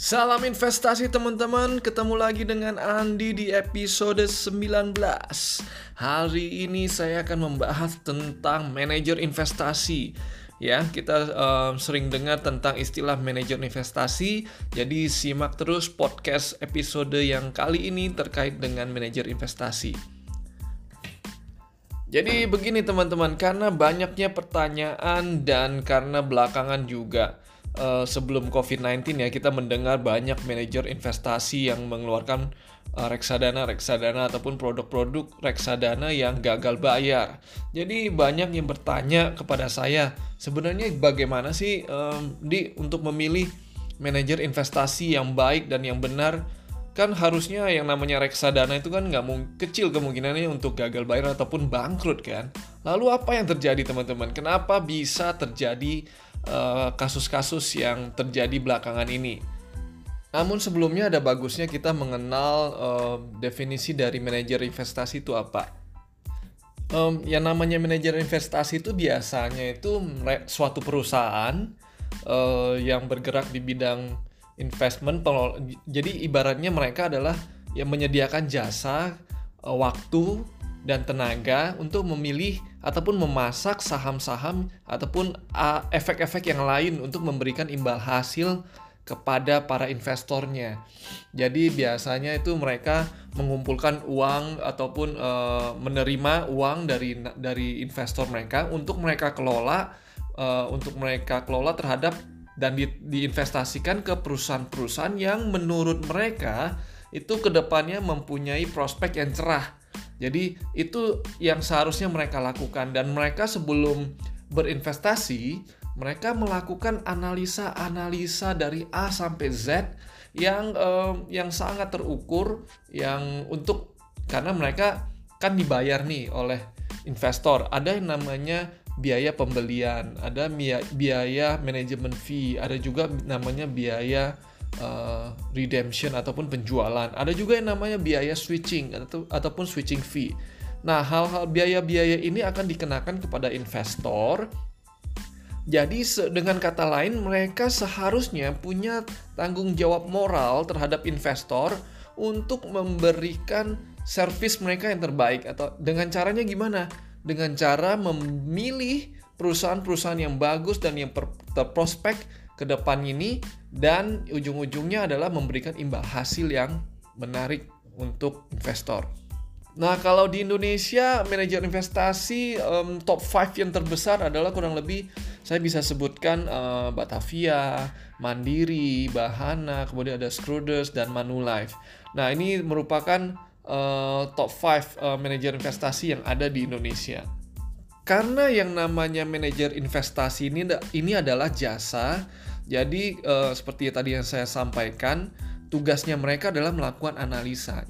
Salam investasi teman-teman, ketemu lagi dengan Andi di episode 19 Hari ini saya akan membahas tentang manajer investasi. Ya, kita um, sering dengar tentang istilah manajer investasi. Jadi simak terus podcast episode yang kali ini terkait dengan manajer investasi. Jadi begini teman-teman, karena banyaknya pertanyaan dan karena belakangan juga uh, sebelum COVID-19 ya kita mendengar banyak manajer investasi yang mengeluarkan uh, reksadana reksadana ataupun produk-produk reksadana yang gagal bayar. Jadi banyak yang bertanya kepada saya sebenarnya bagaimana sih um, di untuk memilih manajer investasi yang baik dan yang benar kan harusnya yang namanya reksadana itu kan nggak kecil kemungkinannya untuk gagal bayar ataupun bangkrut kan. Lalu apa yang terjadi teman-teman? Kenapa bisa terjadi kasus-kasus uh, yang terjadi belakangan ini. Namun sebelumnya ada bagusnya kita mengenal uh, definisi dari manajer investasi itu apa. Um, yang namanya manajer investasi itu biasanya itu suatu perusahaan uh, yang bergerak di bidang investment. Jadi ibaratnya mereka adalah yang menyediakan jasa, uh, waktu, dan tenaga untuk memilih ataupun memasak saham-saham ataupun efek-efek yang lain untuk memberikan imbal hasil kepada para investornya. Jadi biasanya itu mereka mengumpulkan uang ataupun e, menerima uang dari dari investor mereka untuk mereka kelola e, untuk mereka kelola terhadap dan di, diinvestasikan ke perusahaan-perusahaan yang menurut mereka itu ke depannya mempunyai prospek yang cerah jadi itu yang seharusnya mereka lakukan dan mereka sebelum berinvestasi mereka melakukan analisa-analisa dari A sampai Z yang um, yang sangat terukur yang untuk karena mereka kan dibayar nih oleh investor. Ada yang namanya biaya pembelian, ada biaya manajemen fee, ada juga namanya biaya uh, redemption ataupun penjualan. Ada juga yang namanya biaya switching atau ataupun switching fee. Nah, hal-hal biaya-biaya ini akan dikenakan kepada investor. Jadi dengan kata lain mereka seharusnya punya tanggung jawab moral terhadap investor untuk memberikan servis mereka yang terbaik atau dengan caranya gimana? Dengan cara memilih perusahaan-perusahaan yang bagus dan yang terprospek ke depan ini dan ujung-ujungnya adalah memberikan imbal hasil yang menarik untuk investor. Nah, kalau di Indonesia manajer investasi um, top 5 yang terbesar adalah kurang lebih saya bisa sebutkan uh, Batavia, Mandiri, Bahana, kemudian ada Scruders dan Manulife. Nah, ini merupakan uh, top 5 uh, manajer investasi yang ada di Indonesia. Karena yang namanya manajer investasi ini ini adalah jasa jadi uh, seperti tadi yang saya sampaikan, tugasnya mereka adalah melakukan analisa.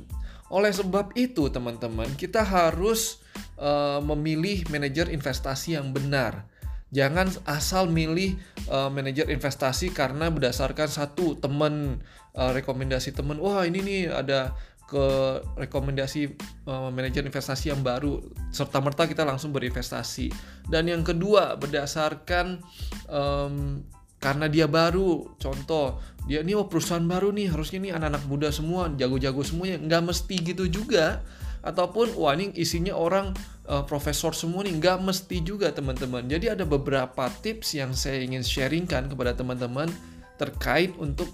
Oleh sebab itu, teman-teman, kita harus uh, memilih manajer investasi yang benar. Jangan asal milih uh, manajer investasi karena berdasarkan satu teman uh, rekomendasi teman. Wah ini nih ada ke rekomendasi uh, manajer investasi yang baru. Serta merta kita langsung berinvestasi. Dan yang kedua berdasarkan um, karena dia baru contoh dia ini oh perusahaan baru nih harusnya nih anak-anak muda semua jago-jago semuanya. Nggak mesti gitu juga. Ataupun wah ini isinya orang uh, profesor semua nih nggak mesti juga teman-teman. Jadi ada beberapa tips yang saya ingin sharingkan kepada teman-teman terkait untuk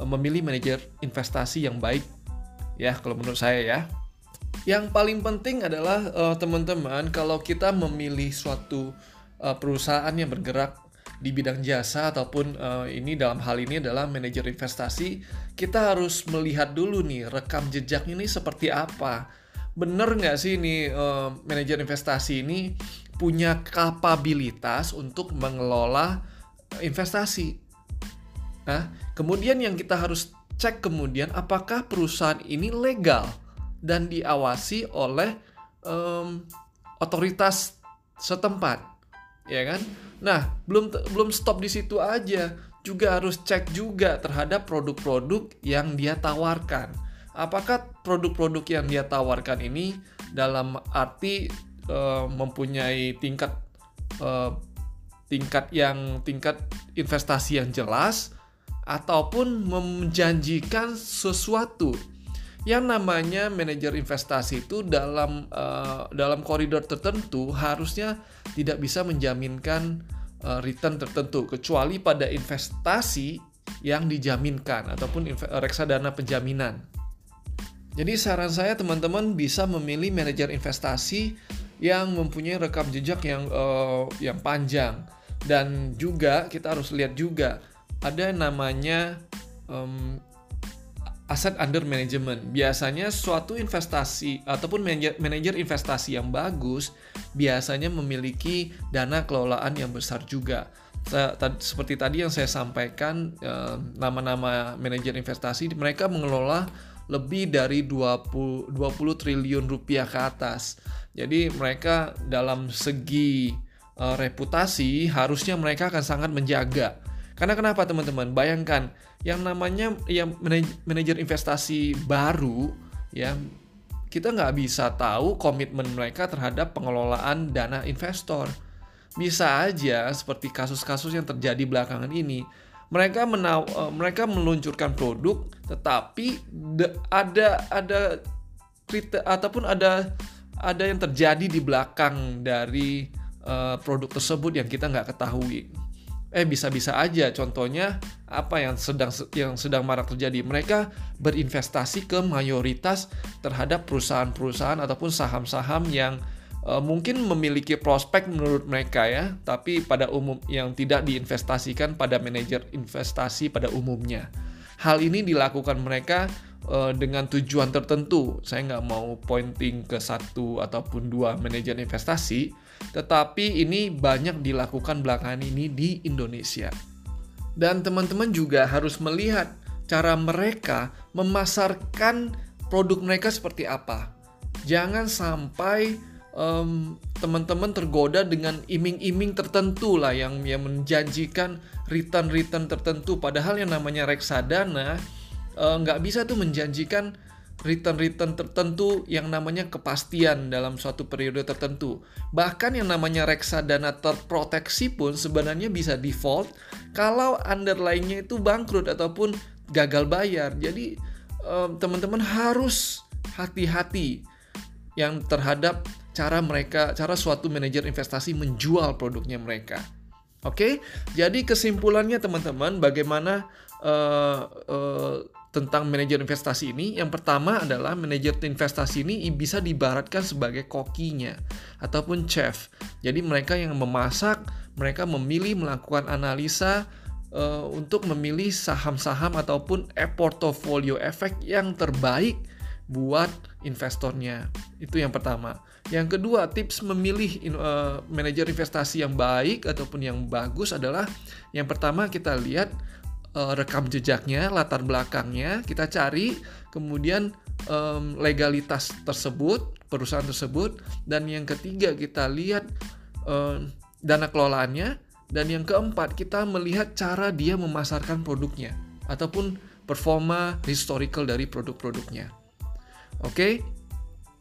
uh, memilih manajer investasi yang baik ya kalau menurut saya ya yang paling penting adalah uh, teman-teman kalau kita memilih suatu uh, perusahaan yang bergerak di bidang jasa ataupun uh, ini dalam hal ini adalah manajer investasi, kita harus melihat dulu nih rekam jejak ini seperti apa. Bener nggak sih ini uh, manajer investasi ini punya kapabilitas untuk mengelola investasi? Nah, kemudian yang kita harus cek kemudian apakah perusahaan ini legal dan diawasi oleh um, otoritas setempat, ya kan? Nah, belum belum stop di situ aja, juga harus cek juga terhadap produk-produk yang dia tawarkan. Apakah produk-produk yang dia tawarkan ini dalam arti uh, mempunyai tingkat uh, tingkat yang tingkat investasi yang jelas ataupun menjanjikan sesuatu yang namanya manajer investasi itu dalam uh, dalam koridor tertentu harusnya tidak bisa menjaminkan uh, return tertentu kecuali pada investasi yang dijaminkan ataupun reksadana penjaminan. Jadi saran saya teman-teman bisa memilih manajer investasi yang mempunyai rekam jejak yang uh, yang panjang dan juga kita harus lihat juga ada namanya um, aset under management. Biasanya suatu investasi ataupun manajer investasi yang bagus biasanya memiliki dana kelolaan yang besar juga. Seperti tadi yang saya sampaikan, nama-nama manajer investasi mereka mengelola lebih dari 20, 20 triliun rupiah ke atas. Jadi mereka dalam segi eh, reputasi harusnya mereka akan sangat menjaga karena kenapa teman-teman? Bayangkan yang namanya yang manajer investasi baru ya kita nggak bisa tahu komitmen mereka terhadap pengelolaan dana investor. Bisa aja seperti kasus-kasus yang terjadi belakangan ini, mereka menaw uh, mereka meluncurkan produk tetapi ada ada ataupun ada ada yang terjadi di belakang dari uh, produk tersebut yang kita nggak ketahui eh bisa-bisa aja. Contohnya apa yang sedang yang sedang marak terjadi? Mereka berinvestasi ke mayoritas terhadap perusahaan-perusahaan ataupun saham-saham yang uh, mungkin memiliki prospek menurut mereka ya tapi pada umum yang tidak diinvestasikan pada manajer investasi pada umumnya. Hal ini dilakukan mereka uh, dengan tujuan tertentu. Saya nggak mau pointing ke satu ataupun dua manajer investasi tetapi ini banyak dilakukan belakangan ini di Indonesia. Dan teman-teman juga harus melihat cara mereka memasarkan produk mereka seperti apa. Jangan sampai um, teman-teman tergoda dengan iming-iming tertentu lah yang yang menjanjikan return-return tertentu. Padahal yang namanya reksadana eh, nggak uh, bisa tuh menjanjikan return-return tertentu yang namanya kepastian dalam suatu periode tertentu. Bahkan yang namanya reksadana terproteksi pun sebenarnya bisa default kalau underlying-nya itu bangkrut ataupun gagal bayar. Jadi teman-teman harus hati-hati yang terhadap cara mereka, cara suatu manajer investasi menjual produknya mereka. Oke, jadi kesimpulannya teman-teman, bagaimana uh, uh, tentang manajer investasi ini, yang pertama adalah manajer investasi ini bisa dibaratkan sebagai kokinya ataupun chef. Jadi mereka yang memasak, mereka memilih melakukan analisa uh, untuk memilih saham-saham ataupun e portfolio efek yang terbaik buat investornya. Itu yang pertama. Yang kedua, tips memilih uh, manajer investasi yang baik ataupun yang bagus adalah yang pertama kita lihat uh, rekam jejaknya, latar belakangnya, kita cari, kemudian um, legalitas tersebut, perusahaan tersebut, dan yang ketiga kita lihat um, dana kelolaannya, dan yang keempat kita melihat cara dia memasarkan produknya ataupun performa historical dari produk-produknya. Oke,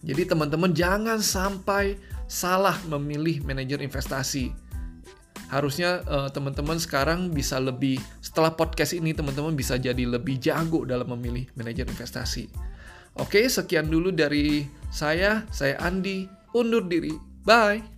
jadi teman-teman jangan sampai salah memilih manajer investasi harusnya uh, teman-teman sekarang bisa lebih setelah podcast ini teman-teman bisa jadi lebih jago dalam memilih manajer investasi. Oke, sekian dulu dari saya. Saya Andi, undur diri. Bye.